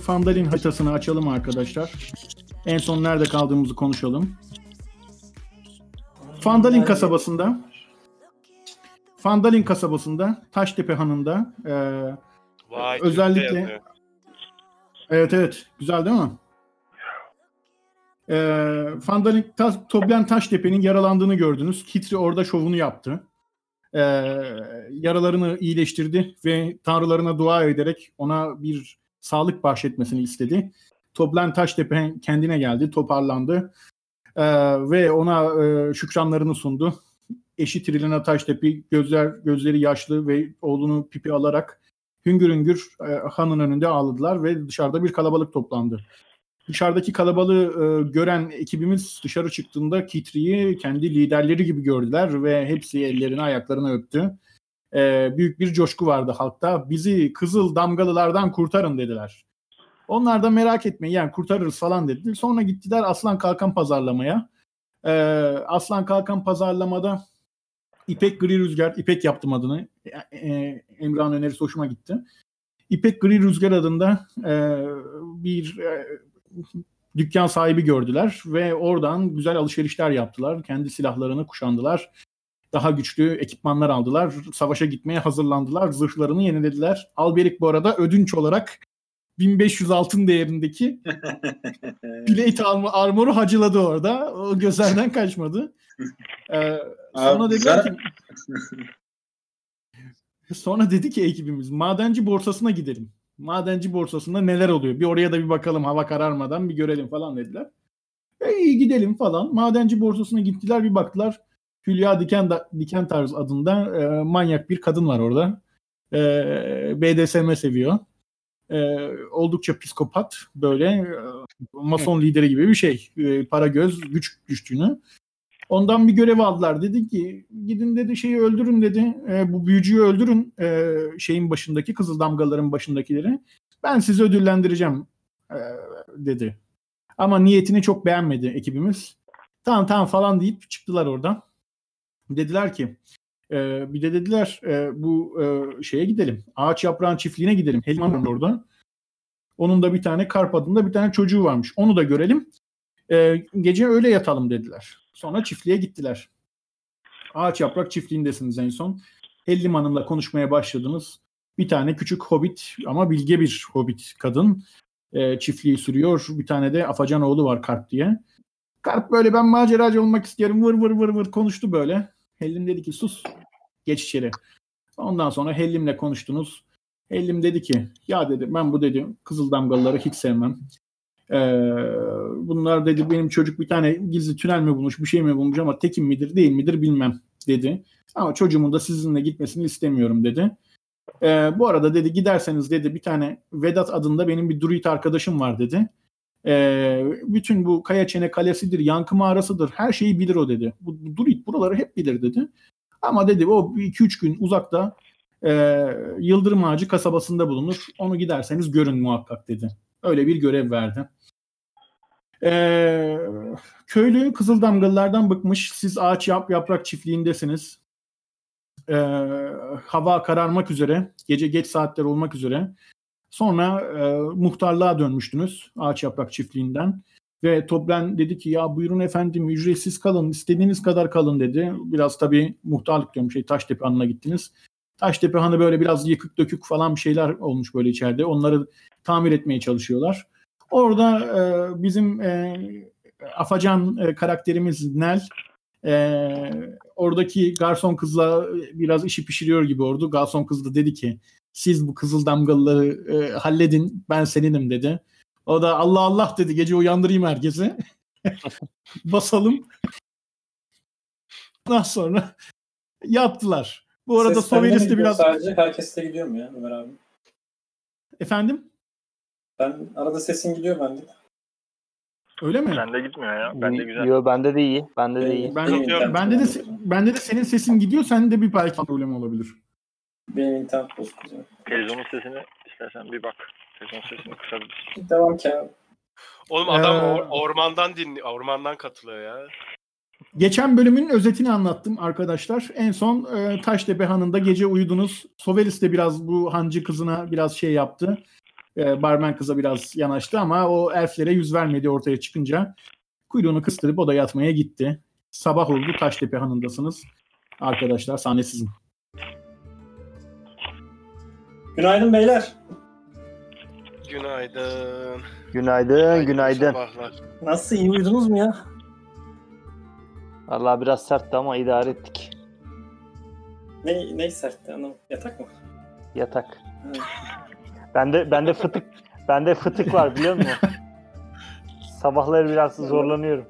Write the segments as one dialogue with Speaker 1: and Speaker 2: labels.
Speaker 1: Fandalin haritasını açalım arkadaşlar. En son nerede kaldığımızı konuşalım. Fandalin kasabasında Fandalin kasabasında Taştepe Hanı'nda e,
Speaker 2: Vay,
Speaker 1: Özellikle- evet evet güzel değil mi? E, Fandalin Ta- Toblen Taştepe'nin yaralandığını gördünüz. Kitri orada şovunu yaptı. E, yaralarını iyileştirdi ve tanrılarına dua ederek ona bir sağlık bahşetmesini istedi. Toblen Taştepe kendine geldi, toparlandı E, ve ona e, şükranlarını sundu. Eşi Trilina Taştepe gözler gözleri yaşlı ve oğlunu pipi alarak hüngür hüngür e, hanın önünde ağladılar ve dışarıda bir kalabalık toplandı. Dışarıdaki kalabalığı e, gören ekibimiz dışarı çıktığında Kitri'yi kendi liderleri gibi gördüler ve hepsi ellerini ayaklarını öptü. E, büyük bir coşku vardı halkta. Bizi kızıl damgalılardan kurtarın dediler. Onlar da merak etmeyin yani kurtarırız falan dediler. Sonra gittiler Aslan Kalkan pazarlamaya. E, Aslan Kalkan pazarlamada İpek Gri Rüzgar, İpek yaptım adını. E, e, Emrah'ın önerisi hoşuma gitti. İpek Gri Rüzgar adında e, bir e, dükkan sahibi gördüler ve oradan güzel alışverişler yaptılar. Kendi silahlarını kuşandılar. Daha güçlü ekipmanlar aldılar. Savaşa gitmeye hazırlandılar. Zırhlarını yenilediler. Alberik bu arada ödünç olarak 1500 altın değerindeki plate armor, armoru hacıladı orada. O gözlerden kaçmadı. Ee, sonra
Speaker 3: Abi,
Speaker 1: dediler ki Sonra dedi ki ekibimiz madenci borsasına gidelim. Madenci borsasında neler oluyor? Bir oraya da bir bakalım hava kararmadan bir görelim falan dediler. E iyi gidelim falan. Madenci borsasına gittiler bir baktılar. Hülya Diken, Diken Tarz adında e, manyak bir kadın var orada. E, BDSM seviyor. E, oldukça psikopat böyle e, mason lideri gibi bir şey. E, para göz güç düştüğünü. Ondan bir görev aldılar. Dedi ki gidin dedi şeyi öldürün dedi. E, bu büyücüyü öldürün e, şeyin başındaki kızıl damgaların başındakileri. Ben sizi ödüllendireceğim e, dedi. Ama niyetini çok beğenmedi ekibimiz. Tamam tamam falan deyip çıktılar oradan. Dediler ki e, bir de dediler e, bu e, şeye gidelim. Ağaç yaprağın çiftliğine gidelim. Helman orada. Onun da bir tane Karp adında bir tane çocuğu varmış. Onu da görelim. E, gece öyle yatalım dediler. Sonra çiftliğe gittiler. Ağaç Yaprak çiftliğindesiniz en son. Hellim Hanım'la konuşmaya başladınız. Bir tane küçük hobbit ama bilge bir hobbit kadın e, çiftliği sürüyor. Bir tane de Afacan oğlu var Karp diye. Karp böyle ben maceracı olmak istiyorum vır vır vır vır konuştu böyle. Hellim dedi ki sus geç içeri. Ondan sonra Hellim'le konuştunuz. Hellim dedi ki ya dedi ben bu dedi kızıl damgalıları hiç sevmem. Ee, bunlar dedi benim çocuk bir tane gizli tünel mi bulmuş bir şey mi bulmuş ama tekin midir değil midir bilmem dedi. Ama çocuğumun da sizinle gitmesini istemiyorum dedi. Ee, bu arada dedi giderseniz dedi bir tane Vedat adında benim bir druid arkadaşım var dedi. Ee, bütün bu Kaya Çene Kalesi'dir, Yankı Mağarası'dır her şeyi bilir o dedi. Bu, bu druid buraları hep bilir dedi. Ama dedi o 2-3 gün uzakta e, Yıldırım Ağacı kasabasında bulunur. Onu giderseniz görün muhakkak dedi. Öyle bir görev verdi. Ee, köylü Kızıldamgalılardan bıkmış. Siz ağaç yap yaprak çiftliğindesiniz. Ee, hava kararmak üzere. Gece geç saatler olmak üzere. Sonra e, muhtarlığa dönmüştünüz ağaç yaprak çiftliğinden. Ve Toblen dedi ki ya buyurun efendim ücretsiz kalın istediğiniz kadar kalın dedi. Biraz tabii muhtarlık diyorum şey Taştepe Hanı'na gittiniz. Taştepe Hanı böyle biraz yıkık dökük falan bir şeyler olmuş böyle içeride. Onları tamir etmeye çalışıyorlar. Orada e, bizim e, Afacan e, karakterimiz Nel e, oradaki garson kızla biraz işi pişiriyor gibi oldu. Garson kız da dedi ki siz bu kızıl damgalıları e, halledin ben seninim dedi. O da Allah Allah dedi gece uyandırayım herkesi. Basalım. Ondan sonra yattılar. Bu arada Sovelis de biraz...
Speaker 3: Sadece herkes de gidiyor mu ya Ömer abi?
Speaker 1: Efendim?
Speaker 3: Ben arada sesin gidiyor bende.
Speaker 1: Öyle mi?
Speaker 2: Bende gitmiyor ya. Bende güzel.
Speaker 4: Yo bende de iyi. Bende de iyi.
Speaker 1: Ben,
Speaker 3: internetim
Speaker 1: bende de bende de senin sesin gidiyor, sende bir belki problem olabilir.
Speaker 3: Benim internet bozuk.
Speaker 2: Televizyonun sesini istersen bir bak. Televizyon sesini kısabilirsin.
Speaker 3: Devam ki abi.
Speaker 5: Oğlum adam
Speaker 1: Ee,
Speaker 5: or- ormandan dinliyor. Ormandan katılıyor ya.
Speaker 1: Geçen bölümün özetini anlattım arkadaşlar. En son e, Taştepe Hanı'nda gece uyudunuz. Sovelis de biraz bu hancı kızına biraz şey yaptı. E, barmen kıza biraz yanaştı ama o elflere yüz vermedi ortaya çıkınca. Kuyruğunu kıstırıp o da yatmaya gitti. Sabah oldu Taştepe Hanı'ndasınız. Arkadaşlar sahne sizin.
Speaker 3: Günaydın beyler.
Speaker 5: Günaydın.
Speaker 4: Günaydın, günaydın.
Speaker 5: Sabahlar.
Speaker 3: Nasıl iyi uyudunuz mu ya?
Speaker 4: Vallahi biraz sertti ama idare ettik.
Speaker 3: Ne, ne sertti anam? Yatak mı?
Speaker 4: Yatak. Bende bende fıtık bende fıtık var biliyor musun? Sabahları biraz zorlanıyorum.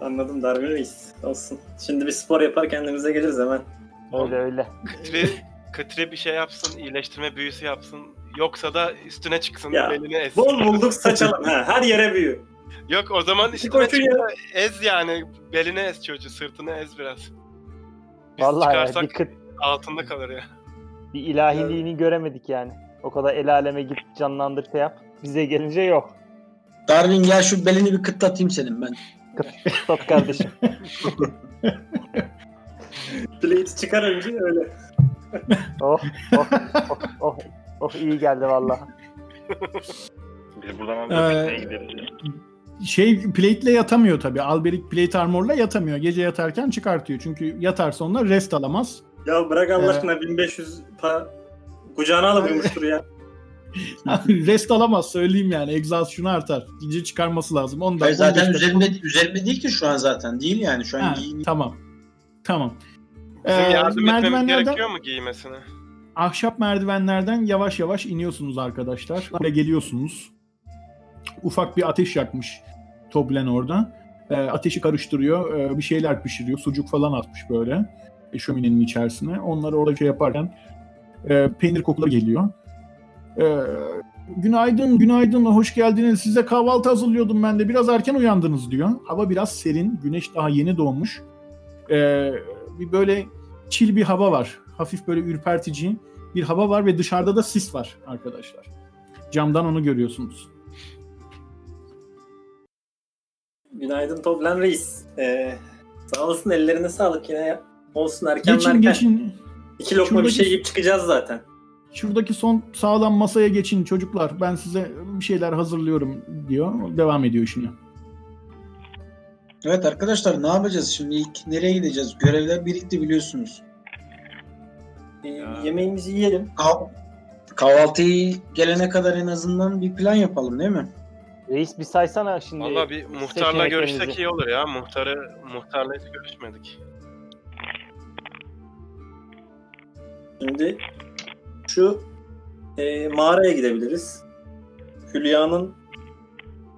Speaker 3: Anladım Darwin Reis. Olsun. Şimdi bir spor yapar kendimize geliriz hemen.
Speaker 4: Öyle öyle.
Speaker 5: Kıtri, Kıtri bir şey yapsın, iyileştirme büyüsü yapsın. Yoksa da üstüne çıksın,
Speaker 3: Ya,
Speaker 5: belini ezsin.
Speaker 3: Bol bulduk saçalım. ha, her yere büyü.
Speaker 5: Yok o zaman üstüne çık ez yani. Beline ez çocuğu, sırtını ez biraz. Biz
Speaker 4: Vallahi ya,
Speaker 5: çıkarsak
Speaker 4: bir, kıt,
Speaker 5: altında kalır ya.
Speaker 4: bir ilahiliğini göremedik yani. O kadar el aleme git canlandır şey yap. Bize gelince yok.
Speaker 6: Darwin gel şu belini bir kıtlatayım senin ben.
Speaker 4: Sat kardeşim.
Speaker 3: Plate çıkar önce öyle.
Speaker 4: Oh, oh, oh, oh, oh iyi geldi vallahi.
Speaker 2: Biz buradan
Speaker 1: Ee,
Speaker 2: alıp ee...
Speaker 1: Şey plate'le yatamıyor tabii. Alberic plate armor'la yatamıyor. Gece yatarken çıkartıyor. Çünkü yatarsa onlar rest alamaz.
Speaker 3: Ya bırak Allah
Speaker 1: Ee,
Speaker 3: aşkına 1500 pa kucağına alıp uyumuştur ya.
Speaker 1: rest alamaz söyleyeyim yani. Exhaustion'u artar. Gece çıkarması lazım. Ondan
Speaker 6: Hayır, zaten
Speaker 1: 15 dakika-
Speaker 6: üzerinde üzerinde değil ki şu an zaten. Değil yani şu an
Speaker 1: Ha,
Speaker 6: giyin.
Speaker 1: tamam. Tamam.
Speaker 5: Bizim
Speaker 1: Ee,
Speaker 5: yardım etmemiz
Speaker 1: merdivenlerden,
Speaker 5: gerekiyor mu giymesine?
Speaker 1: ahşap merdivenlerden yavaş yavaş iniyorsunuz arkadaşlar. Buraya geliyorsunuz. Ufak bir ateş yakmış Toblen orada. Ee, ateşi karıştırıyor. ee, bir şeyler pişiriyor. Sucuk falan atmış böyle. e, şöminenin içerisine. Onları orada şey yaparken e, peynir kokuları geliyor. Ee, günaydın, günaydın, hoş geldiniz. Size kahvaltı hazırlıyordum ben de. Biraz erken uyandınız diyor. Hava biraz serin. Güneş daha yeni doğmuş. Ee, bir böyle çil bir hava var. Hafif böyle ürpertici bir hava var ve dışarıda da sis var arkadaşlar. Camdan onu görüyorsunuz.
Speaker 3: Günaydın Toblen Reis. Ee, sağ olasın ellerine sağlık yine. Olsun erken
Speaker 1: Geçin
Speaker 3: merken.
Speaker 1: geçin.
Speaker 3: İki lokma bir
Speaker 1: Şuradaki-
Speaker 3: şey yiyip çıkacağız zaten.
Speaker 1: Şuradaki son sağlam masaya geçin çocuklar. Ben size bir şeyler hazırlıyorum diyor. Devam ediyor işine.
Speaker 6: Evet arkadaşlar ne yapacağız şimdi ilk nereye gideceğiz? Görevler birikti biliyorsunuz.
Speaker 3: Ee, yemeğimizi yiyelim.
Speaker 6: Kah- kahvaltıyı gelene kadar en azından bir plan yapalım değil mi?
Speaker 4: Reis bir saysana şimdi.
Speaker 5: Valla bir muhtarla görüşsek iyi olur ya. Muhtarı, muhtarla hiç görüşmedik.
Speaker 3: Şimdi şu e, mağaraya gidebiliriz. Hülya'nın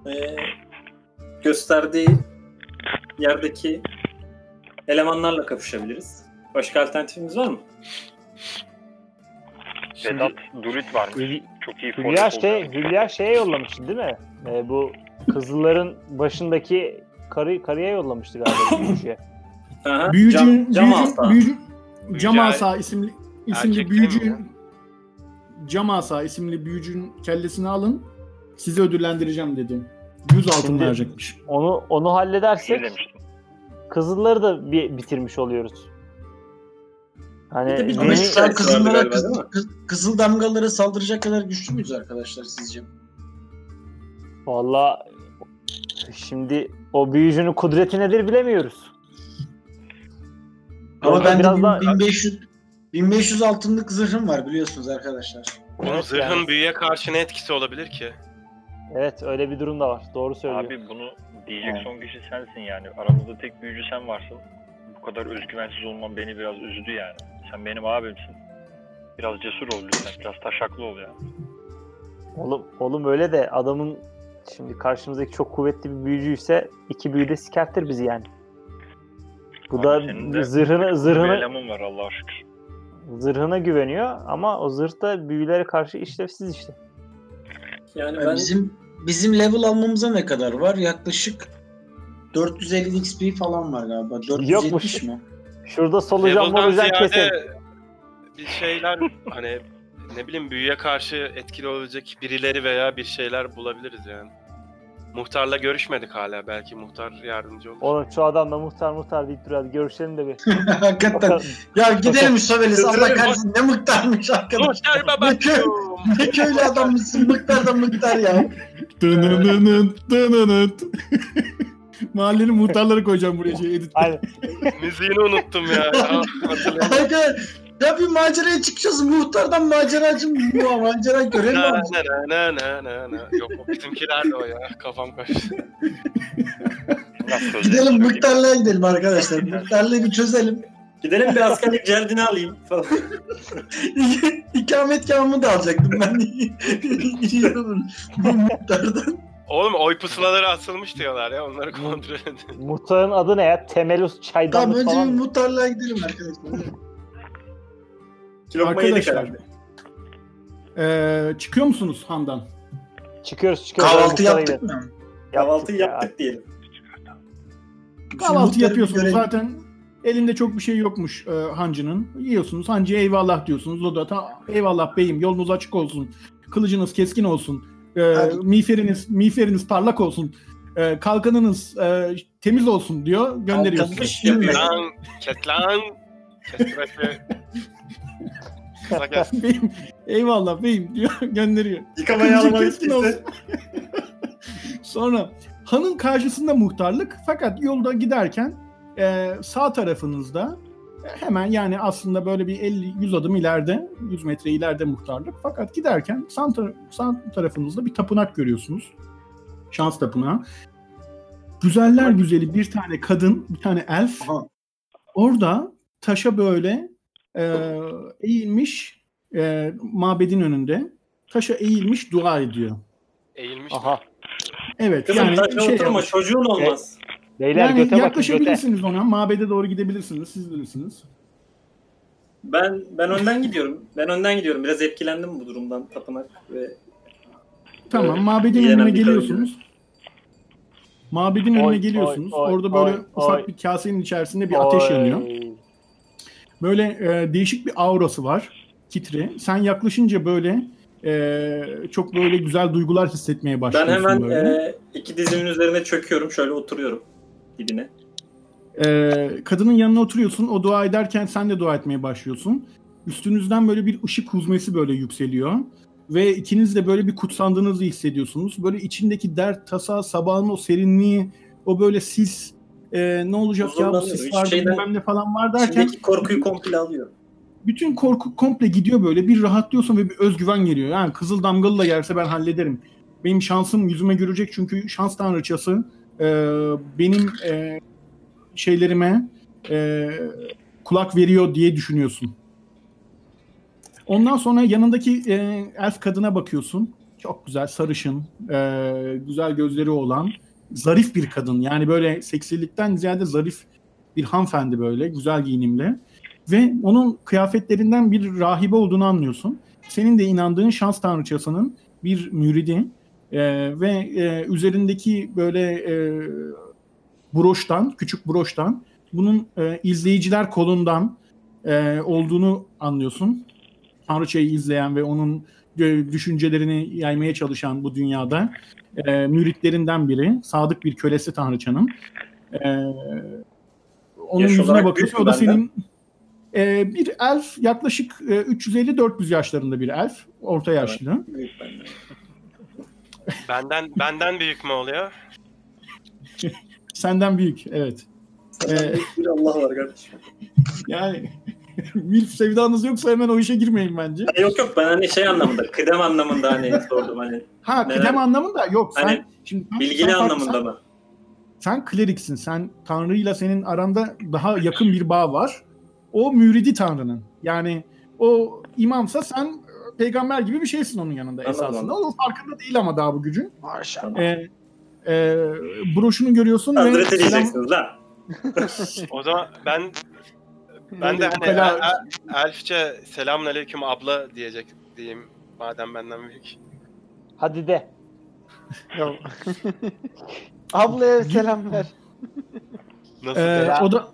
Speaker 3: e, gösterdiği yerdeki elemanlarla kapışabiliriz. Başka alternatifimiz var mı?
Speaker 4: Şimdi
Speaker 2: Vedat Durit.
Speaker 4: Hülya,
Speaker 2: Çok iyi
Speaker 4: Hülya şey. Hülya şeye yollamıştı değil mi? Ee, bu Kızılların başındaki karı, karıya yollamıştı galiba.
Speaker 3: Aha,
Speaker 1: Büyücü,
Speaker 3: cam, cam
Speaker 1: büyücü, büyücü, Cam Asa isimli, isimli
Speaker 5: erkek
Speaker 1: büyücü Cam Asa isimli büyücünün kellesini alın. Sizi ödüllendireceğim dedi. 100 altın
Speaker 4: Şimdi-
Speaker 1: verecekmiş.
Speaker 4: Onu onu halledersek
Speaker 2: demiştim.
Speaker 4: Kızılları da bir bitirmiş oluyoruz. Hani
Speaker 3: Bir de
Speaker 6: Ama
Speaker 4: yeni-
Speaker 3: Yeni-
Speaker 6: şu an
Speaker 3: vardı
Speaker 6: kızıllara,
Speaker 3: galiba,
Speaker 6: kız-
Speaker 3: değil mi?
Speaker 6: kız- kızıl damgaları saldıracak kadar güçlü müyüz arkadaşlar sizce?
Speaker 4: Valla şimdi o büyücünün kudreti nedir bilemiyoruz.
Speaker 6: Ama ben
Speaker 4: biraz
Speaker 6: de
Speaker 4: daha-
Speaker 6: 1500 1500 altınlık zırhım var biliyorsunuz arkadaşlar.
Speaker 5: Oğlum
Speaker 4: Evet,
Speaker 5: zırhın
Speaker 4: yani-
Speaker 5: büyüye karşı ne etkisi olabilir ki?
Speaker 4: Evet öyle bir durum da var. Doğru söylüyor.
Speaker 2: Abi bunu diyecek
Speaker 6: Evet.
Speaker 2: son kişi sensin yani. Aramızda tek büyücü sen varsın. Bu kadar özgüvensiz olman beni biraz üzdü yani. Sen benim abimsin. Biraz cesur ol lütfen. Biraz taşaklı ol ya.
Speaker 4: Oğlum, oğlum öyle de adamın şimdi karşımızdaki çok kuvvetli bir büyücüyse iki büyü de sikertir bizi yani. Bu
Speaker 2: Abi
Speaker 4: da
Speaker 2: senin de
Speaker 4: zırhını
Speaker 2: Bir
Speaker 4: zırhını
Speaker 2: eleman var Allah'a şükür.
Speaker 4: Zırhına güveniyor ama o zırh da büyülere karşı işlevsiz işte.
Speaker 3: Yani ben
Speaker 6: bizim bizim level almamıza ne kadar var? Yaklaşık 450 XP falan var galiba. 470
Speaker 4: Yokmuş.
Speaker 6: mi?
Speaker 4: Şurada solucan
Speaker 5: Level'dan
Speaker 4: molucan keselim.
Speaker 5: bir şeyler hani ne bileyim büyüye karşı etkili olabilecek birileri veya bir şeyler bulabiliriz yani. Muhtarla görüşmedik hala. Belki muhtar yardımcı olur.
Speaker 4: Oğlum şu adamla muhtar muhtar deyip duruyor. Görüşelim de bir.
Speaker 6: Hakikaten. Ya gidelim Söveliz. Allah kahretsin ne mıktarmış arkadaş.
Speaker 5: Muhtar
Speaker 6: Ne, köy, ne köylü adammışsın mıktar da mıktar ya.
Speaker 1: Dınınının, dınının. Mahallenin muhtarları koyacağım buraya şey edit.
Speaker 4: Aynen.
Speaker 5: Müziğini unuttum ya. Ah, hatırlayamadım.
Speaker 6: Arkadaş ya bir maceraya çıkacağız. Muhtardan maceracı mı? Bu macera
Speaker 5: Na,
Speaker 6: var.
Speaker 5: na, na, na, na, na. Yok o bizimkiler de o ya. Kafam
Speaker 2: sözleri
Speaker 6: Gidelim muhtarlığa gidelim arkadaşlar. Muhtarlığı bir çözelim.
Speaker 3: Gidelim bir askerlik cerdini alayım falan.
Speaker 6: İkametgahımı da alacaktım ben. Bu muhtardan.
Speaker 5: Oğlum oy pusulaları asılmış diyorlar ya. Onları kontrol edin.
Speaker 4: Muhtarın adı ne ya? Temelus
Speaker 6: Tamam
Speaker 4: çaydanlık
Speaker 6: önce
Speaker 4: falan.
Speaker 6: bir
Speaker 4: mı?
Speaker 6: muhtarlığa gidelim arkadaşlar.
Speaker 3: Lokma yedik
Speaker 1: Arkadaşlar. Ee, çıkıyor musunuz Handan?
Speaker 4: Çıkıyoruz çıkıyoruz.
Speaker 6: Kahvaltı yaptık mı?
Speaker 3: Kahvaltıyı
Speaker 4: ya.
Speaker 3: yaptık diyelim.
Speaker 1: Kahvaltı yapıyorsunuz
Speaker 6: görelim.
Speaker 1: zaten. Elinde çok bir şey yokmuş e, hancının. Yiyorsunuz. Hancıya eyvallah diyorsunuz. O da ta, eyvallah beyim yolunuz açık olsun. Kılıcınız keskin olsun. E,
Speaker 6: Hadi.
Speaker 1: miğferiniz, miğferiniz parlak olsun. E, kalkanınız e, temiz olsun diyor. Gönderiyorsunuz.
Speaker 3: Kalkmış yapıyor.
Speaker 1: Beyim, eyvallah beyim diyor. gönderiyor.
Speaker 3: Yıkamaya kimse.
Speaker 1: Sonra hanın karşısında muhtarlık fakat yolda giderken e, sağ tarafınızda e, hemen yani aslında böyle bir 50-100 adım ileride 100 metre ileride muhtarlık fakat giderken sağ, tar- sağ tarafınızda bir tapınak görüyorsunuz. Şans tapınağı. Güzeller güzeli bir tane kadın, bir tane elf
Speaker 6: Aha.
Speaker 1: orada taşa böyle e, eğilmiş e, mabedin önünde taşa eğilmiş dua ediyor.
Speaker 5: Eğilmiş.
Speaker 4: Aha.
Speaker 1: Evet
Speaker 3: Kızım
Speaker 1: yani
Speaker 3: taşa
Speaker 1: şey
Speaker 3: oturma çocuğun olmaz.
Speaker 4: Beyler
Speaker 1: yani
Speaker 4: göte bakın göte.
Speaker 1: yaklaşabilirsiniz ona. Mabede doğru gidebilirsiniz. Siz bilirsiniz.
Speaker 3: Ben ben önden gidiyorum. Ben önden gidiyorum. Biraz etkilendim bu durumdan tapınak ve
Speaker 1: Tamam. Mabedin önüne geliyorsunuz. Mabedin
Speaker 4: Oy,
Speaker 1: önüne
Speaker 4: oy,
Speaker 1: geliyorsunuz.
Speaker 4: oy,
Speaker 1: Orada böyle
Speaker 4: oy,
Speaker 1: ufak
Speaker 4: oy.
Speaker 1: bir kasenin içerisinde bir ateş
Speaker 4: Oy.
Speaker 1: yanıyor. Böyle e, değişik bir aurası var. Titri. Sen yaklaşınca böyle e, çok böyle güzel duygular hissetmeye
Speaker 3: ben
Speaker 1: başlıyorsun
Speaker 3: hemen
Speaker 1: böyle.
Speaker 3: e, iki dizimin üzerine çöküyorum. Şöyle oturuyorum dibine.
Speaker 1: Ee, kadının yanına oturuyorsun. O dua ederken sen de dua etmeye başlıyorsun. Üstünüzden böyle bir ışık huzmesi böyle yükseliyor. Ve ikiniz de böyle bir kutsandığınızı hissediyorsunuz. Böyle içindeki dert, tasa, sabahın o serinliği, o böyle sis, e, ne olacak ya bu sis var
Speaker 3: şeyden-
Speaker 1: bilmem ne falan var derken
Speaker 3: İçindeki korkuyu komple alıyor.
Speaker 1: bütün korku komple gidiyor böyle. Bir rahatlıyorsun ve bir özgüven geliyor. Yani kızıl damgalı da gelse ben hallederim. Benim şansım yüzüme görecek çünkü şans tanrıçası e, benim e, şeylerime e, kulak veriyor diye düşünüyorsun. Ondan sonra yanındaki e, elf kadına bakıyorsun. Çok güzel, sarışın, e, güzel gözleri olan, zarif bir kadın. Yani böyle seksilikten ziyade zarif bir hanımefendi böyle, güzel giyinimli. Ve onun kıyafetlerinden bir rahibe olduğunu anlıyorsun. Senin de inandığın şans tanrıçasının bir müridi e, ve e, üzerindeki böyle e, broştan, küçük broştan bunun e, izleyiciler kolundan e, olduğunu anlıyorsun. Tanrıçayı izleyen ve onun düşüncelerini yaymaya çalışan bu dünyada e, müritlerinden biri, sadık bir kölesi Tanrıçanın. E, onun
Speaker 3: Yaş
Speaker 1: yüzüne bakıyorsun. O da senin e, bir elf, yaklaşık e, 350-400 yaşlarında bir elf, orta yaşlı.
Speaker 3: Büyük benden.
Speaker 5: Benden benden büyük mü oluyor?
Speaker 1: Senden büyük, evet.
Speaker 3: Senden
Speaker 1: Ee,
Speaker 3: büyük bir Allah var kardeşim.
Speaker 1: Yani milf sevdanız yoksa hemen o işe girmeyin bence.
Speaker 3: Yok yok ben hani şey anlamında, kıdem anlamında hani sordum hani.
Speaker 1: Ha
Speaker 3: Neler-
Speaker 1: kıdem anlamında yok. Sen
Speaker 3: Hani
Speaker 1: şimdi sen-
Speaker 3: Bilgili
Speaker 1: sen-
Speaker 3: anlamında
Speaker 1: sen,
Speaker 3: mı?
Speaker 1: Sen kleriksin. Sen Tanrı'yla senin aranda daha yakın bir bağ var. O müridi Tanrı'nın. Yani o imamsa sen e, peygamber gibi bir şeysin onun yanında
Speaker 3: Anladım,
Speaker 1: esasında.
Speaker 3: anladım.
Speaker 1: O farkında değil ama daha bu gücün.
Speaker 6: Maşallah.
Speaker 1: Ee, e, broşunu görüyorsun selam,
Speaker 3: diyeceksiniz lan.
Speaker 5: O zaman ben ben de hani el- el- elfçe selamünaleyküm abla diyecek diyeyim madem benden büyük.
Speaker 4: Hadi de. Ablaya selam ver.
Speaker 5: Nasıl?
Speaker 1: Ee,
Speaker 5: selam?
Speaker 1: o da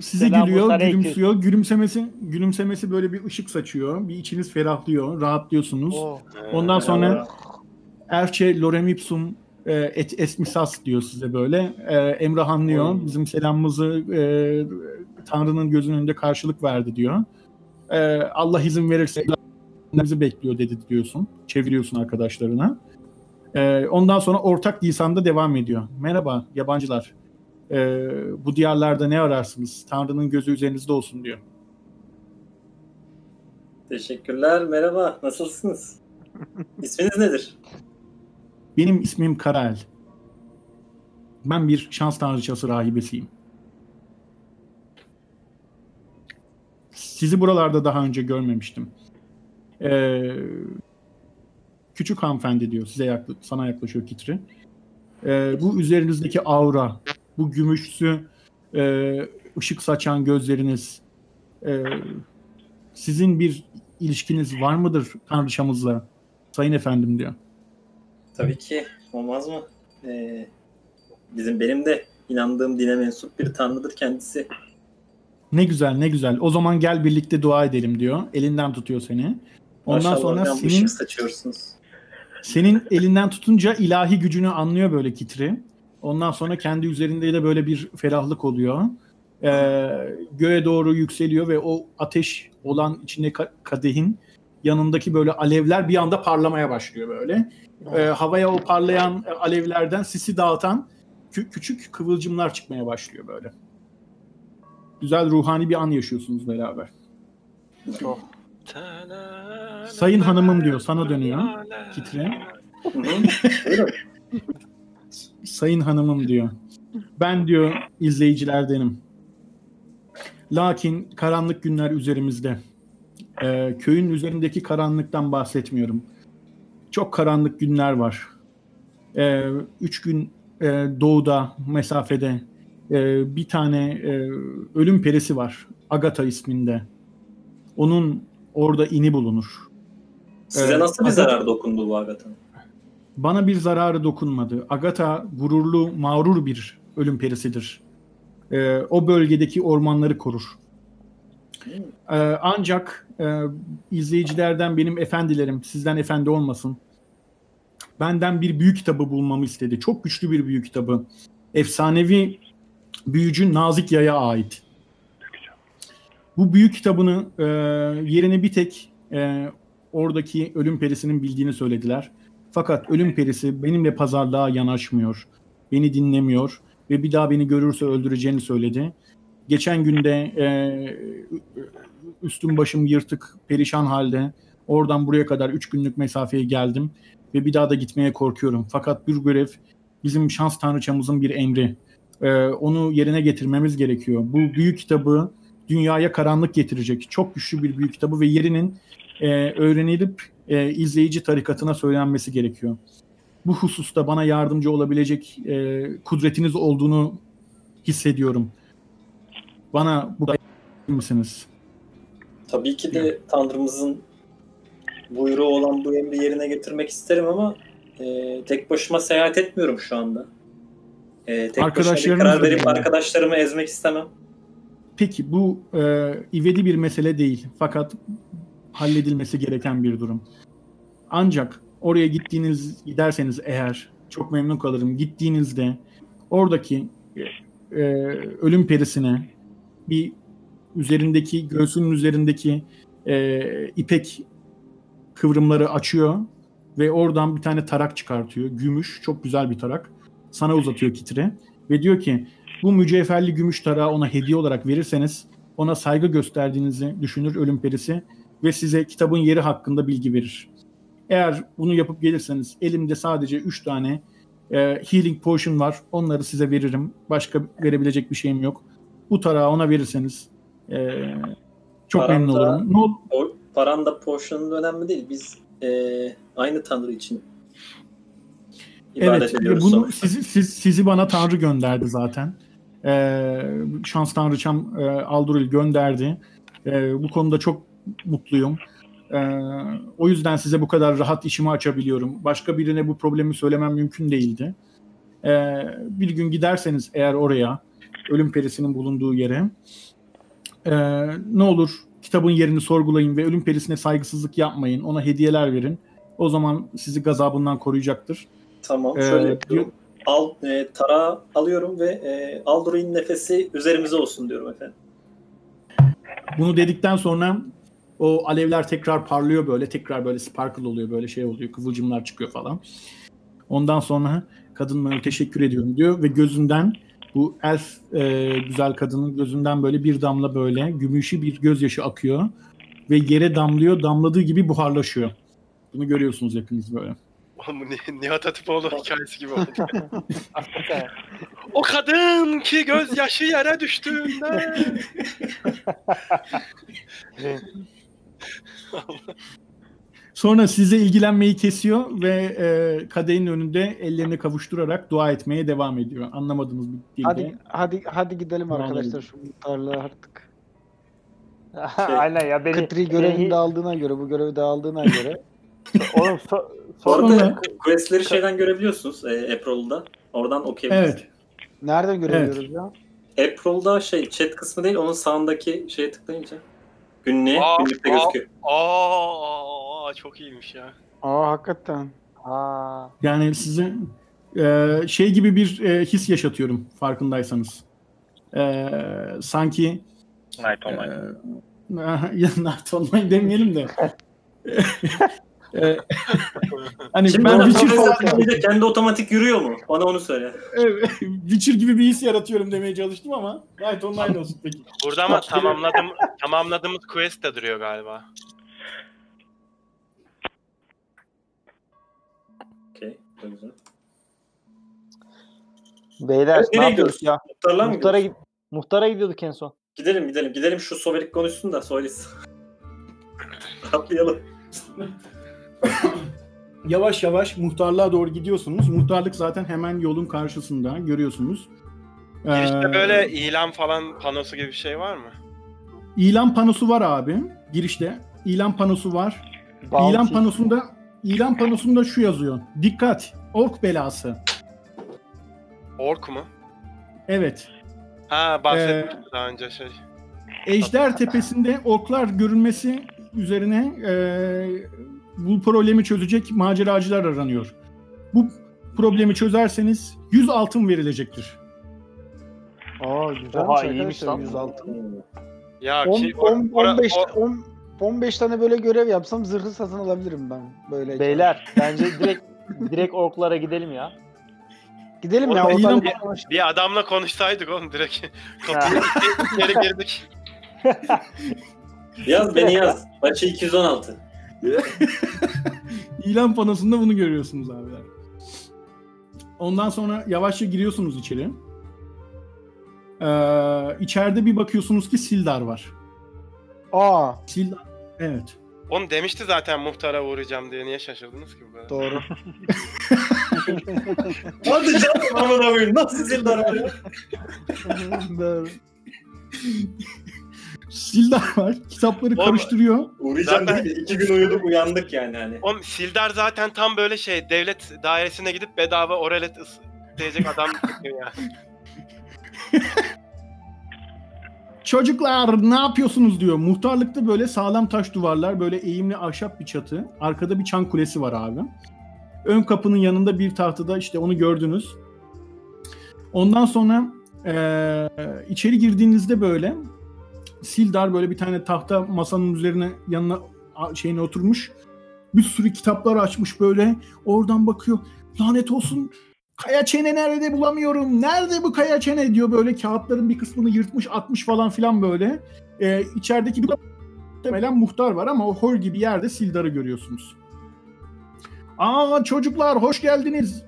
Speaker 1: size
Speaker 4: Selamun
Speaker 1: gülüyor,
Speaker 4: aleyküm.
Speaker 1: gülümsüyor. Gülümsemesi gülümsemesi böyle bir ışık saçıyor. Bir içiniz ferahlıyor, rahatlıyorsunuz.
Speaker 5: Ee,
Speaker 1: Ondan sonra Erçe Lorem Ipsum e, et, esmisas diyor size böyle. E, Emrah anlıyor.
Speaker 3: Oy.
Speaker 1: Bizim selamımızı e, Tanrı'nın gözünün önünde karşılık verdi diyor. E, Allah izin verirse bizi bekliyor dedi diyorsun. Çeviriyorsun arkadaşlarına. E, ondan sonra ortak lisanda devam ediyor. Merhaba yabancılar. E, bu diyarlarda ne ararsınız? Tanrı'nın gözü üzerinizde olsun diyor.
Speaker 3: Teşekkürler. Merhaba. Nasılsınız? İsminiz nedir?
Speaker 1: Benim ismim Karael. Ben bir şans tanrıçası rahibesiyim. Sizi buralarda daha önce görmemiştim. Ee, küçük hanımefendi diyor. Size yakla- sana yaklaşıyor Kitri. Ee, bu üzerinizdeki aura, bu gümüşsü e, ışık saçan gözleriniz, e, sizin bir ilişkiniz var mıdır tanrıçamızla? Sayın efendim diyor.
Speaker 3: Tabii ki. Olmaz mı? Ee, bizim benim de inandığım dine mensup bir tanrıdır kendisi.
Speaker 1: Ne güzel ne güzel. O zaman gel birlikte dua edelim diyor. Elinden tutuyor seni. Ondan
Speaker 3: Maşallah
Speaker 1: sonra senin
Speaker 3: saçıyorsunuz.
Speaker 1: senin elinden tutunca ilahi gücünü anlıyor böyle Kitri. Ondan sonra kendi üzerinde de böyle bir ferahlık oluyor. Ee, göğe doğru yükseliyor ve o ateş olan içinde ka- kadehin yanındaki böyle alevler bir anda parlamaya başlıyor böyle. Ee, havaya o parlayan e, alevlerden sisi dağıtan kü- küçük kıvılcımlar çıkmaya başlıyor böyle. Güzel ruhani bir an yaşıyorsunuz beraber. Sayın hanımım diyor, sana dönüyor.
Speaker 3: Buyurun.
Speaker 1: Sayın hanımım diyor. Ben diyor izleyicilerdenim. Lakin karanlık günler üzerimizde. Ee, köyün üzerindeki karanlıktan bahsetmiyorum. Çok karanlık günler var. Ee, üç gün e, doğuda mesafede e, bir tane e, ölüm perisi var. Agata isminde. Onun orada ini bulunur.
Speaker 3: Size
Speaker 1: Ee,
Speaker 3: nasıl bir zarar dokundu bu Agatha'nın?
Speaker 1: Bana bir zararı dokunmadı. Agata gururlu, mağrur bir ölüm perisidir. Ee, o bölgedeki ormanları korur. Ee, ancak e, izleyicilerden benim efendilerim, sizden efendi olmasın. Benden bir büyük kitabı bulmamı istedi. Çok güçlü bir büyük kitabı. Efsanevi büyücü Nazik Yay'a ait. Bu büyük kitabını e, yerini bir tek e, oradaki ölüm perisinin bildiğini söylediler. Fakat ölüm perisi benimle pazarlığa yanaşmıyor. Beni dinlemiyor ve bir daha beni görürse öldüreceğini söyledi. Geçen günde e, üstüm başım yırtık, perişan halde oradan buraya kadar 3 günlük mesafeye geldim ve bir daha da gitmeye korkuyorum. Fakat bir görev bizim şans tanrıçamızın bir emri. E, onu yerine getirmemiz gerekiyor. Bu büyük kitabı dünyaya karanlık getirecek. Çok güçlü bir büyük kitabı ve yerinin e, öğrenilip e, izleyici tarikatına söylenmesi gerekiyor. Bu hususta bana yardımcı olabilecek e, kudretiniz olduğunu hissediyorum. Bana burada misiniz?
Speaker 3: Tabii ki de Tanrımızın buyruğu olan bu emri yerine getirmek isterim ama e, tek başıma seyahat etmiyorum şu anda. E, tek başıma karar verip arkadaşlarımı ezmek istemem.
Speaker 1: Peki bu e, ivedi bir mesele değil fakat halledilmesi gereken bir durum. Ancak oraya gittiğiniz giderseniz eğer çok memnun kalırım. Gittiğinizde oradaki e, ölüm perisine bir üzerindeki göğsünün üzerindeki e, ipek kıvrımları açıyor ve oradan bir tane tarak çıkartıyor. Gümüş, çok güzel bir tarak. Sana uzatıyor kitire ve diyor ki bu mücevherli gümüş tarağı ona hediye olarak verirseniz ona saygı gösterdiğinizi düşünür ölüm perisi ve size kitabın yeri hakkında bilgi verir. Eğer bunu yapıp gelirseniz elimde sadece 3 tane e, healing potion var. Onları size veririm. Başka verebilecek bir şeyim yok. Bu tarağı ona verirseniz e, çok
Speaker 3: Param
Speaker 1: memnun
Speaker 3: da-
Speaker 1: olurum. Ne ol-
Speaker 3: O, paran da portion'un önemli değil. Biz e, aynı Tanrı için ibadet
Speaker 1: Evet, ve
Speaker 3: ediyoruz
Speaker 1: bunu
Speaker 3: sonuçta.
Speaker 1: sizi, siz, sizi bana Tanrı gönderdi zaten. Ee, şans Tanrıçam e, Alduril gönderdi. Ee, bu konuda çok mutluyum. Ee, o yüzden size bu kadar rahat işimi açabiliyorum. Başka birine bu problemi söylemem mümkün değildi. Ee, bir gün giderseniz eğer oraya, ölüm perisinin bulunduğu yere, e, ne olur kitabın yerini sorgulayın ve ölüm perisine saygısızlık yapmayın. Ona hediyeler verin. O zaman sizi gazabından koruyacaktır.
Speaker 3: Tamam
Speaker 1: Ee,
Speaker 3: şöyle yapıyorum. Al, e, tara alıyorum ve e, Aldurin'in nefesi üzerimize olsun diyorum efendim.
Speaker 1: Bunu dedikten sonra o alevler tekrar parlıyor böyle. Tekrar böyle sparkle oluyor böyle şey oluyor. Kıvılcımlar çıkıyor falan. Ondan sonra kadın teşekkür ediyorum diyor ve gözünden bu elf e, güzel kadının gözünden böyle bir damla böyle gümüşü bir gözyaşı akıyor ve yere damlıyor. Damladığı gibi buharlaşıyor. Bunu görüyorsunuz hepiniz böyle.
Speaker 5: Oğlum bu Ni- Nihat Hatipoğlu hikayesi gibi oldu. O kadın ki gözyaşı yere düştüğünde.
Speaker 1: Sonra size ilgilenmeyi kesiyor ve e, kadehin önünde ellerini kavuşturarak dua etmeye devam ediyor. Anlamadığımız bir dilde.
Speaker 7: Hadi hadi hadi gidelim
Speaker 1: Tamam,
Speaker 7: arkadaşlar şu muhtarlığa artık.
Speaker 4: Aynen ya beni.
Speaker 7: Kıtri görevini
Speaker 4: beni-
Speaker 7: de aldığına göre bu görevi de aldığına göre
Speaker 4: Oğlum so,
Speaker 1: Sonra-
Speaker 3: questleri şeyden görebiliyorsunuz e, April'da. Oradan okuyabilirsiniz.
Speaker 1: Evet.
Speaker 7: nereden görebiliyoruz ya?
Speaker 3: April'da şey chat kısmı değil onun sağındaki şeye tıklayınca günlüğe
Speaker 5: Aa,
Speaker 3: günlükte
Speaker 5: aa.
Speaker 3: gözüküyor.
Speaker 5: Aa çok iyiymiş ya.
Speaker 7: Aa hakikaten.
Speaker 4: Aa,
Speaker 1: Yani size e, şey gibi bir e, his yaşatıyorum farkındaysanız. E, sanki
Speaker 2: Night
Speaker 1: e,
Speaker 2: Online.
Speaker 1: ya Night Online demeyelim de. E, hani
Speaker 3: Şimdi
Speaker 1: ben Witcher,
Speaker 3: profesyonel kendi otomatik yürüyor mu? Bana onu söyle.
Speaker 1: Evet, Witcher gibi bir his yaratıyorum demeye çalıştım ama Night Online olsun peki.
Speaker 5: Burada ama tamamladım, tamamladığımız quest de duruyor galiba.
Speaker 3: Okey. çok Güzel.
Speaker 4: beyler
Speaker 3: Evet,
Speaker 4: ne yapıyoruz ya?
Speaker 3: Muhtarlar
Speaker 4: Muhtara, gid- muhtara gidiyorduk en son.
Speaker 3: Gidelim gidelim. Gidelim şu Soverik konuşsun da söylesin. Atlayalım.
Speaker 1: Yavaş yavaş muhtarlığa doğru gidiyorsunuz. Muhtarlık zaten hemen yolun karşısında görüyorsunuz.
Speaker 5: Girişte
Speaker 1: Ee,
Speaker 5: böyle ilan falan panosu gibi bir şey var mı?
Speaker 1: İlan panosu var abi. Girişte ilan panosu var.
Speaker 4: Bounty.
Speaker 1: İlan panosunda ilan panosunda şu yazıyor. Dikkat! Ork belası.
Speaker 5: Ork mu?
Speaker 1: Evet.
Speaker 5: Ha bahsetmiştim daha önce şey.
Speaker 1: Ejder Tepesi'nde orklar görünmesi üzerine e, bu problemi çözecek maceracılar aranıyor. Bu problemi çözerseniz 100 altın verilecektir.
Speaker 7: Aa güzelmiş
Speaker 4: Oha, iyiymiş lan.
Speaker 7: 100 altın.
Speaker 5: Ya
Speaker 7: 10,
Speaker 5: ki, or-
Speaker 7: 10,
Speaker 5: ora-
Speaker 7: 15,
Speaker 5: o-
Speaker 7: 10, 15 tane böyle görev yapsam zırhı satın alabilirim ben böyle.
Speaker 4: Beyler bence direkt direkt orklara gidelim ya.
Speaker 7: Gidelim ya
Speaker 1: Orada
Speaker 7: oradan
Speaker 1: ilan-
Speaker 5: bir adamla konuşsaydık oğlum direkt. Kapıyı geri girdik.
Speaker 3: Yaz beni yaz. Açı 216.
Speaker 1: İlan panosunda bunu görüyorsunuz abiler. Ondan sonra yavaşça giriyorsunuz içeri. Ee, içeride bir bakıyorsunuz ki Sildar var.
Speaker 7: Aa
Speaker 1: Sildar, evet.
Speaker 5: Oğlum demişti zaten muhtara uğrayacağım diye. Niye şaşırdınız ki bu kadar?
Speaker 7: doğru.
Speaker 3: Hadi canım amına koyayım. Nasıl zildar var ya?
Speaker 1: Sildar var. Kitapları
Speaker 5: Oğlum,
Speaker 1: karıştırıyor.
Speaker 3: Uğrayacağım
Speaker 5: Zaten-
Speaker 3: dedi. İki gün uyuduk uyandık yani hani.
Speaker 5: Oğlum Sildar zaten tam böyle şey devlet dairesine gidip bedava oralet diyecek adam.
Speaker 1: Çocuklar ne yapıyorsunuz diyor. Muhtarlıkta böyle sağlam taş duvarlar, böyle eğimli ahşap bir çatı. Arkada bir çan kulesi var abi. Ön kapının yanında bir tahtada işte onu gördünüz. Ondan sonra eee, içeri girdiğinizde böyle Sildar böyle bir tane tahta masanın üzerine yanına şeyine oturmuş. Bir sürü kitaplar açmış böyle. Oradan bakıyor. Lanet olsun. Kaya çene nerede bulamıyorum. Nerede bu kaya çene diyor böyle kağıtların bir kısmını yırtmış atmış falan filan böyle. Ee, içerideki bir muhtemelen muhtar var ama o hol gibi yerde Sildar'ı görüyorsunuz. Aa çocuklar hoş geldiniz.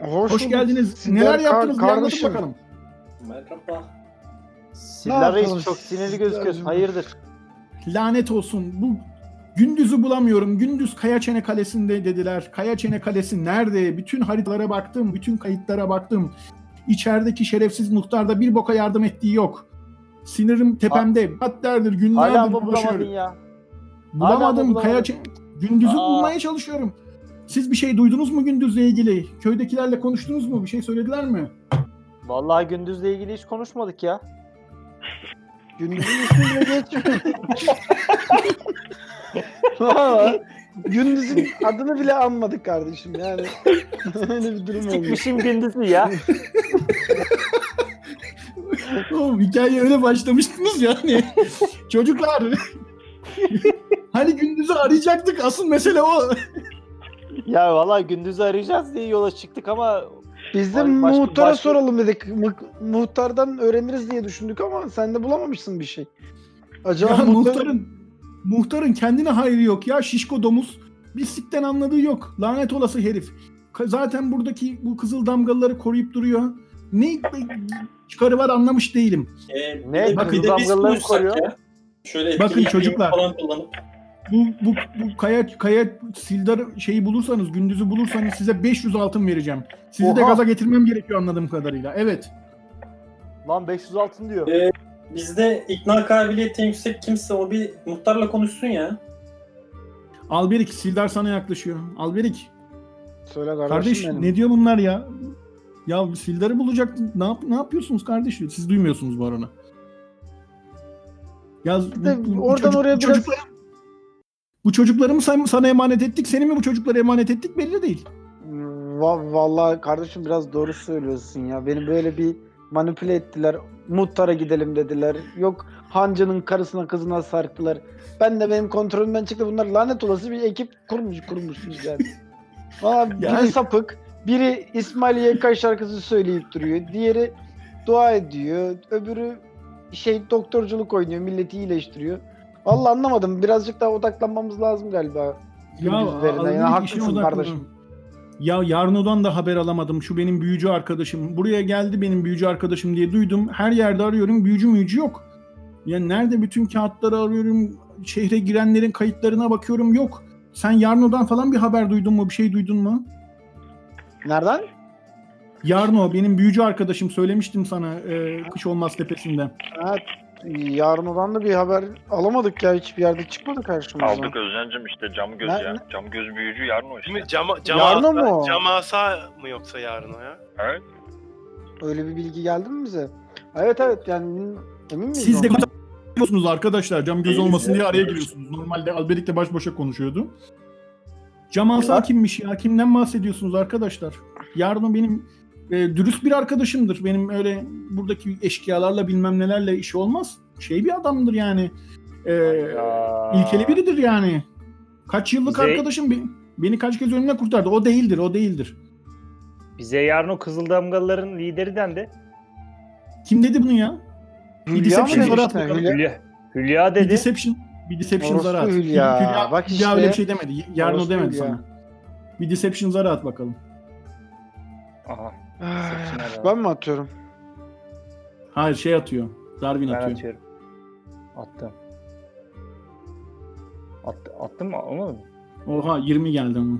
Speaker 7: Hoş,
Speaker 1: Hoş geldiniz.
Speaker 7: Sildar
Speaker 1: Neler
Speaker 7: kar-
Speaker 1: yaptınız? Bir anlatın bakalım.
Speaker 3: Merhaba.
Speaker 4: Sildar Reis çok sinirli gözüküyorsun. Hayırdır?
Speaker 1: Lanet olsun. Bu Gündüz'ü bulamıyorum. Gündüz Kayaçene Kalesi'nde dediler. Kayaçene Kalesi nerede? Bütün haritalara baktım. Bütün kayıtlara baktım. İçerideki şerefsiz muhtarda bir boka yardım ettiği yok. Sinirim tepemde. Saatlerdir, günlerdir
Speaker 4: Hala mı bulamadın ya?
Speaker 1: Bulamadım. Kayaçene... Gündüz'ü
Speaker 4: Aa.
Speaker 1: bulmaya çalışıyorum. Siz bir şey duydunuz mu Gündüz'le ilgili? Köydekilerle konuştunuz mu? Bir şey söylediler mi?
Speaker 4: Vallahi gündüzle ilgili hiç konuşmadık ya.
Speaker 7: Gündüzün ismi bile geçmiyor. Valla. Gündüz'ün adını bile anmadık kardeşim yani. Öyle bir durum oldu.
Speaker 4: Sikmişim gündüzü ya.
Speaker 1: Oğlum hikaye öyle başlamıştınız yani. Çocuklar. hani gündüzü arayacaktık. Asıl mesele o.
Speaker 4: Ya valla gündüzü arayacağız diye yola çıktık ama
Speaker 7: Biz de
Speaker 4: başka-
Speaker 7: muhtara
Speaker 4: başka-
Speaker 7: soralım dedik. Mu- muhtardan öğreniriz diye düşündük ama sen de bulamamışsın bir şey. Acaba
Speaker 1: Ya
Speaker 7: muhtar-
Speaker 1: muhtarın muhtarın kendine hayrı yok ya şişko domuz. Bislikten anladığı yok. Lanet olası herif. Ka- Zaten buradaki bu kızıl damgaları koruyup duruyor. Ne çıkarı var anlamış değilim.
Speaker 3: Ee, bir
Speaker 4: Ne?
Speaker 3: de-
Speaker 1: Bakın,
Speaker 3: bir de biz
Speaker 4: damgaları koruyor.
Speaker 3: ya. Şöyle
Speaker 1: Bakın
Speaker 3: etkili
Speaker 1: çocuklar.
Speaker 3: falan kullanıp
Speaker 1: Bu bu bu kaya kaya sildar şeyi bulursanız, gündüzü bulursanız size 500 altın vereceğim. Sizi de
Speaker 4: Oha.
Speaker 1: gaza getirmem gerekiyor anladığım kadarıyla. Evet.
Speaker 4: lan 500 altın diyor.
Speaker 3: Ee, bizde ikna kabiliyeti en yüksek kimse o bir muhtarla konuşsun ya.
Speaker 1: Alberik, Sildar sana yaklaşıyor. Alberik,
Speaker 7: Söyle kardeşim
Speaker 1: kardeş
Speaker 7: benim.
Speaker 1: ne diyor bunlar ya? Ya Sildar'ı bulacaktın. Ne, yap, ne yapıyorsunuz kardeş? Siz duymuyorsunuz bu arada. Ya bu-
Speaker 7: de
Speaker 1: bu- bu
Speaker 7: oradan
Speaker 1: çocuk-
Speaker 7: oraya
Speaker 1: bu
Speaker 7: biraz-
Speaker 1: çocukları, bu çocukları mı sana emanet ettik? Seni mi bu çocuklara emanet ettik belli değil.
Speaker 7: Va- vallahi kardeşim biraz doğru söylüyorsun ya. Beni böyle bir manipüle ettiler. Muhtara gidelim dediler. Yok hancının karısına kızına sarktılar. Ben de benim kontrolümden çıktı. Bunlar lanet olası bir ekip kurmuş kurmuşsunuz yani. Valla biri
Speaker 1: Yani-
Speaker 7: sapık. Biri İsmail YK şarkısı söyleyip duruyor. Diğeri dua ediyor. Öbürü şey doktorculuk oynuyor. Milleti iyileştiriyor. Vallahi anlamadım. Birazcık daha odaklanmamız lazım galiba.
Speaker 1: Ya
Speaker 7: üzerine. Yani haklısın kardeşim.
Speaker 1: Ya Yarno'dan da haber alamadım. Şu benim büyücü arkadaşım. Buraya geldi benim büyücü arkadaşım diye duydum. Her yerde arıyorum. Büyücü müyücü yok. Ya nerede bütün kağıtları arıyorum. Şehre girenlerin kayıtlarına bakıyorum. Yok. Sen Yarno'dan falan bir haber duydun mu? Bir şey duydun mu?
Speaker 7: Nereden?
Speaker 1: Yarno benim büyücü arkadaşım. Söylemiştim sana e, Kış Olmaz Tepesi'nde.
Speaker 7: Evet. Yarın olan da bir haber alamadık ya. Hiçbir yerde çıkmadı karşımıza.
Speaker 2: Aldık Özcan'cım işte cam göz
Speaker 7: Ne-
Speaker 2: ya. Cam göz büyücü yarın o işte.
Speaker 5: Cama, cama
Speaker 7: Yarın o
Speaker 5: asa,
Speaker 7: mu?
Speaker 5: Cama asa mı yoksa yarın o ya?
Speaker 2: Evet.
Speaker 7: Öyle bir bilgi geldi mi bize? Evet evet yani emin miyiz?
Speaker 1: Siz de konuşuyorsunuz arkadaşlar. Cam göz olmasın diye araya giriyorsunuz. Normalde Alberik'le baş başa konuşuyordu. Cam Asa kimmiş ya? Kimden bahsediyorsunuz arkadaşlar? Yarın benim e, dürüst bir arkadaşımdır. Benim öyle buradaki eşkıyalarla bilmem nelerle işi olmaz. Şey bir adamdır yani. E, ilkeli biridir yani. Kaç yıllık
Speaker 4: Bize-
Speaker 1: arkadaşım be- beni kaç kez önüne kurtardı. O değildir, o değildir.
Speaker 4: Bize yarın o Kızıldamgalıların lideri dendi.
Speaker 1: Kim dedi bunu ya? Bir
Speaker 7: Hülya mı
Speaker 1: deception zara at bakalım.
Speaker 7: Hülya.
Speaker 4: Hülya, Hülya
Speaker 1: Bir
Speaker 4: dedi.
Speaker 1: deception, bir deception zara at.
Speaker 7: Hülya.
Speaker 1: Hülya,
Speaker 7: Bak
Speaker 1: Hülya öyle bir
Speaker 7: işte.
Speaker 1: şey demedi. Yarın o demedi
Speaker 7: Hülya.
Speaker 1: sana. Bir deception zara at bakalım.
Speaker 4: Aha,
Speaker 7: Ah, Ben mi atıyorum?
Speaker 1: Hayır şey atıyor. Darwin
Speaker 4: ben
Speaker 1: atıyor.
Speaker 4: atıyorum. Attım. At, attım mı? Olmadı mı?
Speaker 1: Oha 20 geldi ama.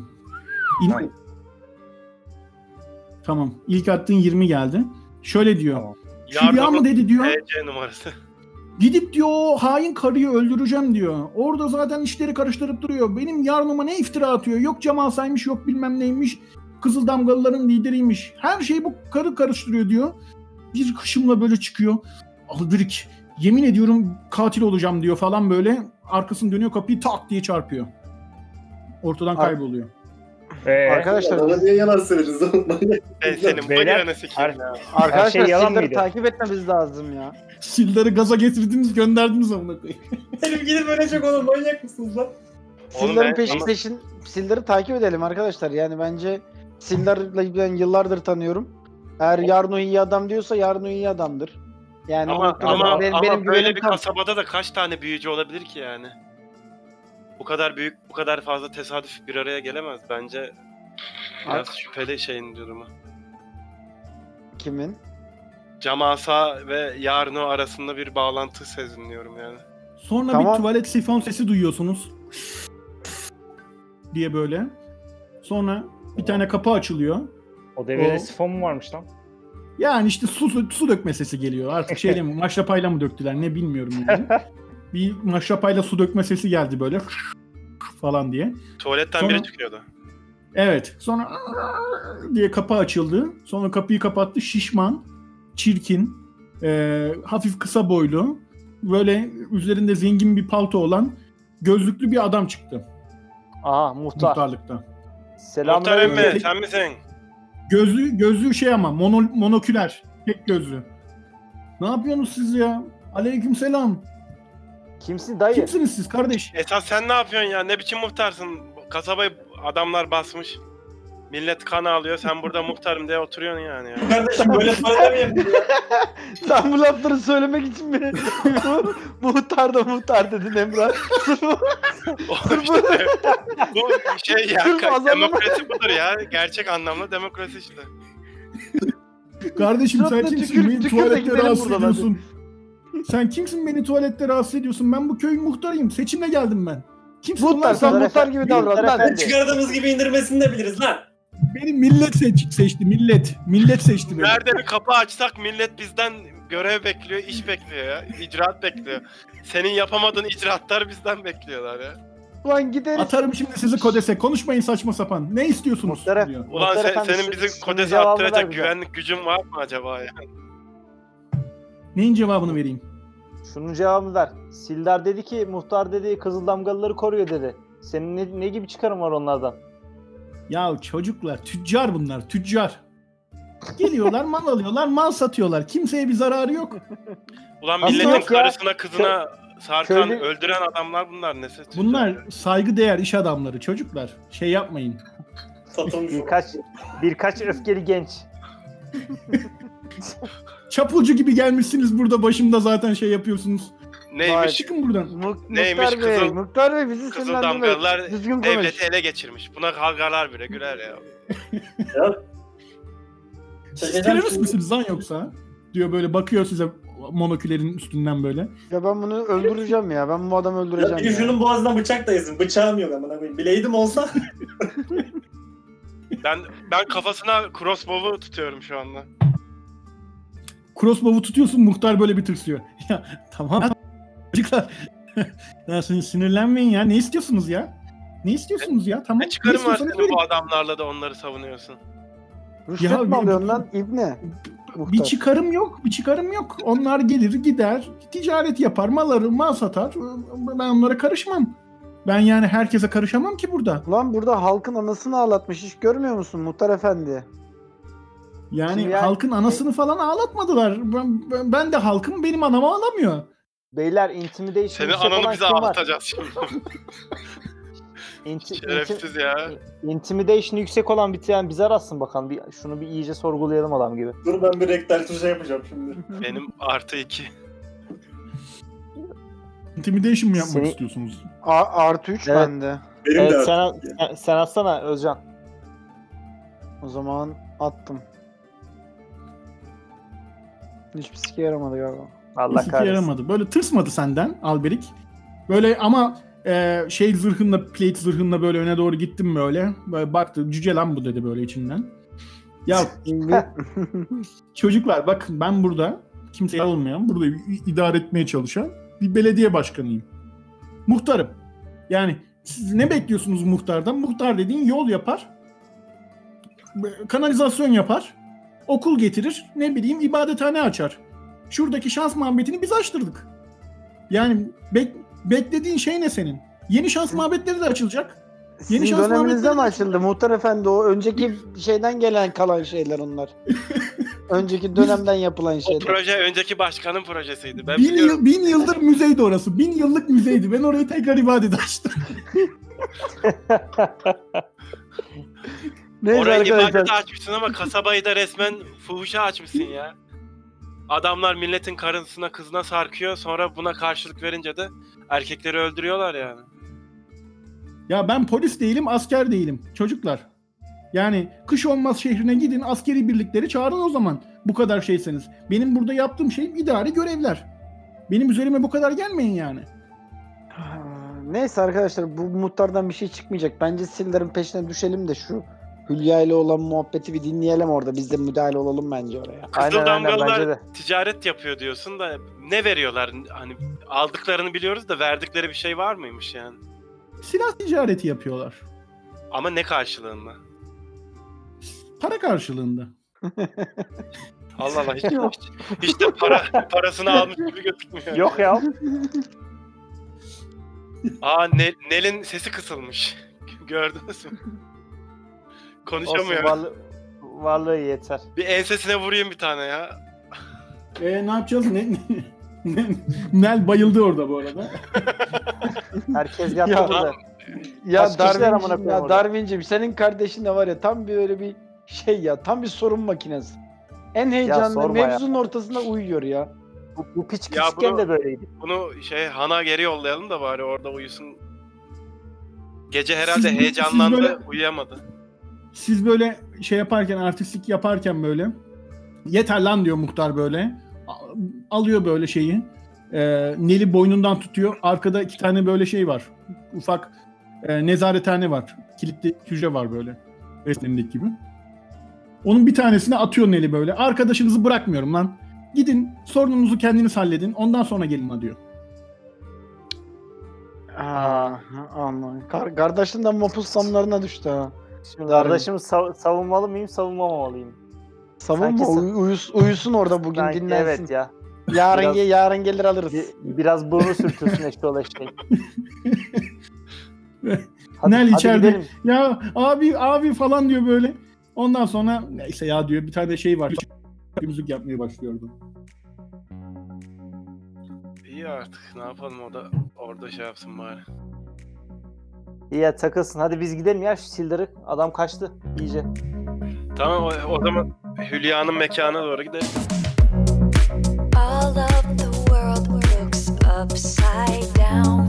Speaker 1: İn-
Speaker 4: Hayır.
Speaker 1: Tamam. İlk attığın 20 geldi. Şöyle diyor.
Speaker 4: Tamam.
Speaker 1: Hülya mı dedi diyor.
Speaker 5: TC numarası.
Speaker 1: Gidip diyor o hain karıyı öldüreceğim diyor. Orada zaten işleri karıştırıp duruyor. Benim yarnıma ne iftira atıyor. Yok Cemal saymış yok bilmem neymiş. Kızıl Damgalıların lideriymiş. Her şeyi bu karı karıştırıyor diyor. Bir kışımla böyle çıkıyor. Albirik yemin ediyorum katil olacağım diyor falan böyle. Arkasını dönüyor kapıyı tak diye çarpıyor. Ortadan
Speaker 7: Ar-
Speaker 1: kayboluyor.
Speaker 4: Ee,
Speaker 7: Arkadaşlar
Speaker 8: Bana niye yalan söylüyorsunuz?
Speaker 5: Ben senin
Speaker 4: Beyler,
Speaker 5: sikeyim ya.
Speaker 7: arkadaşlar
Speaker 4: şey yalan
Speaker 7: Sildar'ı
Speaker 4: mıydı?
Speaker 7: takip etmemiz lazım ya.
Speaker 1: Sildar'ı gaza getirdiniz gönderdiniz amına koyayım.
Speaker 3: Selim gidip ölecek oğlum manyak mısınız lan?
Speaker 7: Sildar'ın
Speaker 5: ama-
Speaker 7: peşin Sildar'ı takip edelim arkadaşlar. Yani bence Sildar'la ben yıllardır tanıyorum. Eğer yarın o iyi adam diyorsa yarın o iyi adamdır. Yani
Speaker 5: Ama,
Speaker 7: noktada
Speaker 5: ama,
Speaker 7: benim,
Speaker 5: ama
Speaker 7: benim
Speaker 5: böyle
Speaker 7: güvenim
Speaker 5: bir
Speaker 7: tam.
Speaker 5: kasabada da kaç tane büyücü olabilir ki yani? Bu kadar büyük, bu kadar fazla tesadüf bir araya gelemez. Bence biraz şüpheli şeyin durumu.
Speaker 7: Kimin?
Speaker 5: Camasa ve Yarno arasında bir bağlantı sezinliyorum yani.
Speaker 1: Sonra
Speaker 7: Tamam.
Speaker 1: bir tuvalet sifon sesi duyuyorsunuz. diye böyle. Sonra bir tane kapı açılıyor.
Speaker 4: o devrede
Speaker 1: O-
Speaker 4: sifon mu varmış lan?
Speaker 1: Yani işte su, su dökme sesi geliyor. Artık şeyle mi maşrapayla mı döktüler ne bilmiyorum yani. bir maşrapayla su dökme sesi geldi böyle falan diye.
Speaker 5: Tuvaletten
Speaker 1: Sonra-
Speaker 5: biri çıkıyordu.
Speaker 1: Evet. Sonra diye kapı açıldı. Sonra kapıyı kapattı. Şişman, çirkin, e, hafif kısa boylu, böyle üzerinde zengin bir palto olan gözlüklü bir adam çıktı.
Speaker 4: Aha muhtar.
Speaker 1: Muhtarlıkta.
Speaker 5: Muhtar emmi sen misin?
Speaker 1: Gözlü, gözlü şey ama mono, monoküler. Tek gözlü. Ne yapıyorsunuz siz ya? Aleyküm selam.
Speaker 4: Kimsin dayı?
Speaker 1: Kimsiniz siz kardeş?
Speaker 5: Esas sen ne yapıyorsun ya? Ne biçim muhtarsın? Kasabayı adamlar basmış. Millet kan ağlıyor. Sen burada muhtarım diye oturuyorsun yani. ya.
Speaker 3: Kardeşim böyle söylemeyin.
Speaker 7: Sen bu lafları söylemek için beni muhtar da muhtar dedin Emrah.
Speaker 5: O işte, bu şey ya.
Speaker 7: Sırf
Speaker 5: demokrasi budur ya. Gerçek anlamda demokrasi işte.
Speaker 1: Kardeşim sen
Speaker 7: Suratına
Speaker 1: kimsin?
Speaker 7: tükür-
Speaker 1: beni
Speaker 7: tükür de
Speaker 1: tuvalette
Speaker 7: gidelim
Speaker 1: rahatsız
Speaker 7: buradan hadi.
Speaker 1: ediyorsun. Sen kimsin beni tuvalette rahatsız ediyorsun? Ben bu köyün muhtarıyım. Seçimle geldim ben. Kimsin
Speaker 7: muhtar
Speaker 1: ulan
Speaker 7: sen
Speaker 1: sen?
Speaker 7: muhtar gibi davran lan.
Speaker 3: Çıkardığımız gibi indirmesini de biliriz lan.
Speaker 1: Beni millet seç- seçti. Millet. Millet seçti beni.
Speaker 5: Nerede bir kapı açsak millet bizden görev bekliyor, iş bekliyor ya. İcraat bekliyor. Senin yapamadığın icraatlar bizden bekliyorlar ya.
Speaker 7: Ulan gideriz.
Speaker 1: Atarım şimdi sizi kodese. Konuşmayın saçma sapan. Ne istiyorsunuz?
Speaker 4: Muhtar-
Speaker 1: diyor.
Speaker 5: Ulan
Speaker 4: Muhtar
Speaker 5: sen-
Speaker 4: efendi,
Speaker 5: senin bizi kodese attıracak güvenlik gücün var mı acaba ya?
Speaker 1: Neyin cevabını vereyim?
Speaker 4: Şunun cevabını ver. Sildar dedi ki muhtar dedi Kızıl Damgalıları koruyor dedi. Senin ne, ne gibi çıkarım var onlardan?
Speaker 1: Ya çocuklar tüccar bunlar tüccar. Geliyorlar mal alıyorlar mal satıyorlar. Kimseye bir zararı yok.
Speaker 5: Ulan
Speaker 4: Aslında
Speaker 5: milletin
Speaker 4: yok ya.
Speaker 5: karısına kızına sarkan
Speaker 4: köylü-
Speaker 5: öldüren adamlar bunlar nesi?
Speaker 1: Bunlar saygı değer iş adamları çocuklar. Şey yapmayın.
Speaker 3: Satılmış.
Speaker 4: Birkaç birkaç öfkeli genç.
Speaker 1: Çapulcu gibi gelmişsiniz burada başımda zaten şey yapıyorsunuz.
Speaker 5: Neymiş?
Speaker 1: Çıkın buradan.
Speaker 7: Mu-
Speaker 5: Neymiş
Speaker 7: muhtar Bey,
Speaker 5: kızıl-
Speaker 7: muhtar Bey bizi
Speaker 5: Kızıl
Speaker 7: sinirlendirme.
Speaker 5: damgalılar
Speaker 7: Düzgün konuş.
Speaker 5: devleti ele geçirmiş. Buna kavgalar bile güler ya.
Speaker 1: Siz
Speaker 3: Çekeceğim
Speaker 1: terörist
Speaker 3: şimdi.
Speaker 1: misiniz lan yoksa? Diyor böyle bakıyor size monokülerin üstünden böyle.
Speaker 7: Ya ben bunu öldüreceğim ya. Ben bu adamı
Speaker 3: Ya
Speaker 7: öldüreceğim
Speaker 3: bir
Speaker 7: ya.
Speaker 3: şunun boğazından bıçak da yesin. Bıçağım yok amına koyayım. Bileydim olsa.
Speaker 5: Ben ben kafasına crossbow'u tutuyorum şu anda.
Speaker 1: Crossbow'u tutuyorsun muhtar böyle bir tırsıyor. Ya tamam çocuklar. ya sin- sinirlenmeyin ya. Ne istiyorsunuz ya? Ne istiyorsunuz ya? Tamam.
Speaker 5: Ne çıkarım var senin bu adamlarla da onları savunuyorsun?
Speaker 7: Rüşvet
Speaker 1: Ya
Speaker 7: mi
Speaker 1: bir-
Speaker 7: alıyorsun lan İbne?
Speaker 1: Bir
Speaker 7: Muhtar.
Speaker 1: çıkarım yok. Bir çıkarım yok. Onlar gelir gider. Ticaret yapar. Mal alır. Mal satar. Ben onlara karışmam. Ben yani herkese karışamam ki burada.
Speaker 7: Lan burada halkın anasını ağlatmış. Hiç görmüyor musun muhtar efendi?
Speaker 1: Yani
Speaker 4: yani-
Speaker 1: halkın anasını falan ağlatmadılar. Ben, ben- ben de halkım benim anamı ağlamıyor.
Speaker 4: Beyler intimidation
Speaker 5: Senin ananı bize ağlatacağız şimdi.
Speaker 4: İnti,
Speaker 5: Şerefsiz ya.
Speaker 4: intimidation yüksek olan bir tane bize arasın bakalım. Bir, şunu bir iyice sorgulayalım adam gibi.
Speaker 3: Dur ben bir rektal tuşa yapacağım şimdi.
Speaker 5: Benim artı iki.
Speaker 1: Intimidation mı yapmak
Speaker 4: Seni-
Speaker 1: istiyorsunuz?
Speaker 7: A- artı 3
Speaker 4: Evet.
Speaker 7: bende.
Speaker 3: Benim
Speaker 4: Evet
Speaker 3: de
Speaker 4: sen, sen, sen atsana Özcan.
Speaker 7: O zaman attım. Hiçbir sike yaramadı galiba.
Speaker 4: Allah kahretsin.
Speaker 1: yaramadı. Böyle tırsmadı senden Alberik. Böyle ama e, şey zırhınla, plate zırhınla böyle öne doğru gittim böyle. Böyle baktı. Cüce lan bu dedi böyle içinden. Ya
Speaker 7: Şimdi
Speaker 1: çocuklar bakın ben burada kimseye almayan, burada idare etmeye çalışan bir belediye başkanıyım. Muhtarım. Yani siz ne bekliyorsunuz muhtardan? Muhtar dediğin yol yapar. Kanalizasyon yapar. Okul getirir. Ne bileyim ibadethane açar. Şuradaki şans muhabbetini biz açtırdık. Yani bek- beklediğin şey ne senin? Yeni şans muhabbetleri de açılacak.
Speaker 7: sizin
Speaker 1: şans
Speaker 7: döneminizde mi açıldı muhtar efendi o önceki şeyden gelen kalan şeyler onlar. önceki dönemden yapılan
Speaker 5: O
Speaker 7: şeyler.
Speaker 5: proje önceki başkanın projesiydi. Ben
Speaker 1: Bin,
Speaker 5: biliyorum.
Speaker 1: yıl, bin yıldır müzeydi orası. Bin yıllık müzeydi. Ben orayı tekrar ibadet açtım.
Speaker 7: Neyse
Speaker 5: Orayı
Speaker 7: arkadaşlar.
Speaker 5: ibadete açmışsın ama kasabayı da resmen fuhuşa açmışsın ya. Adamlar milletin karısına kızına sarkıyor sonra buna karşılık verince de erkekleri öldürüyorlar yani.
Speaker 1: Ya ben polis değilim, asker değilim. Çocuklar. Yani kış olmaz şehrine gidin, askeri birlikleri çağırın o zaman. Bu kadar şeyseniz. Benim burada yaptığım şey idari görevler. Benim üzerime bu kadar gelmeyin yani.
Speaker 7: Neyse arkadaşlar bu muhtardan bir şey çıkmayacak. Bence Sildar'ın peşine düşelim de şu Hülya ile olan muhabbeti bir dinleyelim orada. Biz de müdahale olalım bence oraya.
Speaker 5: Kızıl
Speaker 4: Aynen aynen bence
Speaker 5: damgalılar
Speaker 4: de.
Speaker 5: ticaret yapıyor diyorsun da ne veriyorlar? Hani aldıklarını biliyoruz da verdikleri bir şey var mıymış yani?
Speaker 1: Silah ticareti yapıyorlar.
Speaker 5: Ama ne karşılığında?
Speaker 1: Para karşılığında.
Speaker 5: Allah Allah hiç, hiç, hiç de para, parasını almış gibi gözükmüyor.
Speaker 4: Yok ya.
Speaker 5: Aa Ne- Nel'in sesi kısılmış. Gördünüz mü?
Speaker 4: Olsun,
Speaker 5: Konuşamıyor.
Speaker 4: varlı- varlığı yeter.
Speaker 5: Bir ensesine vurayım bir tane ya.
Speaker 1: E, ne yapacağız? Ne, ne- Nel bayıldı orada bu arada.
Speaker 4: Herkes yattı
Speaker 7: Ya,
Speaker 4: burada.
Speaker 7: Ya
Speaker 4: Kaç kişiler amına
Speaker 7: Darwin'cim
Speaker 4: koyayım
Speaker 7: ya
Speaker 4: orada?
Speaker 7: Darwin'cim senin kardeşin de var ya tam bir öyle bir şey ya tam bir sorun makinesi. En heyecanlı
Speaker 4: sorma ya.
Speaker 7: mevzunun ortasında uyuyor ya.
Speaker 4: Bu, bu piç
Speaker 5: Ya
Speaker 4: küçükken
Speaker 5: bunu-
Speaker 4: de böyleydi.
Speaker 5: Bunu şey Han'a geri yollayalım da bari orada uyusun. Gece herhalde
Speaker 1: Siz- siz
Speaker 5: heyecanlandı,
Speaker 1: böyle-
Speaker 5: uyuyamadı.
Speaker 1: Siz böyle şey yaparken, artistlik yaparken böyle yeter lan diyor muhtar böyle. Alıyor böyle şeyi. E, Neli boynundan tutuyor. Arkada iki tane böyle şey var. Ufak e, nezarethane var. Kilitli hücre var böyle. Resimdeki gibi. Onun bir tanesine atıyor Neli böyle. Arkadaşınızı bırakmıyorum lan. Gidin sorununuzu kendiniz halledin. Ondan sonra gelin ha diyor.
Speaker 7: Aa, anladım. Kar kardeşin de mapus damlarına düştü ha.
Speaker 4: Şimdi
Speaker 7: Darwin.
Speaker 4: kardeşimi sav- savunmalı mıyım, savunmamalıyım?
Speaker 7: Savunma
Speaker 4: Sanki
Speaker 7: uy- uyus- uyusun orada bugün
Speaker 4: Sanki
Speaker 7: dinlensin.
Speaker 4: Evet ya.
Speaker 7: Yarın
Speaker 4: Biraz-
Speaker 7: ge- yarın gelir alırız.
Speaker 4: Bir, biraz burnu sürtüyorsun eşli ol eşeğin. Hadi,
Speaker 1: Nel
Speaker 4: hadi
Speaker 1: içeride.
Speaker 4: gidelim.
Speaker 1: Ya abi abi falan diyor böyle. Ondan sonra neyse ya diyor bir tane şey var. Müzik yapmaya başlıyordu.
Speaker 5: İyi artık ne yapalım o da orada şey yapsın bari.
Speaker 4: İyi ya takılsın. Hadi biz gidelim ya şu sildirip. Adam kaçtı iyice.
Speaker 5: Tamam o, o zaman Hülya'nın mekana doğru gidelim. All of the world looks upside down.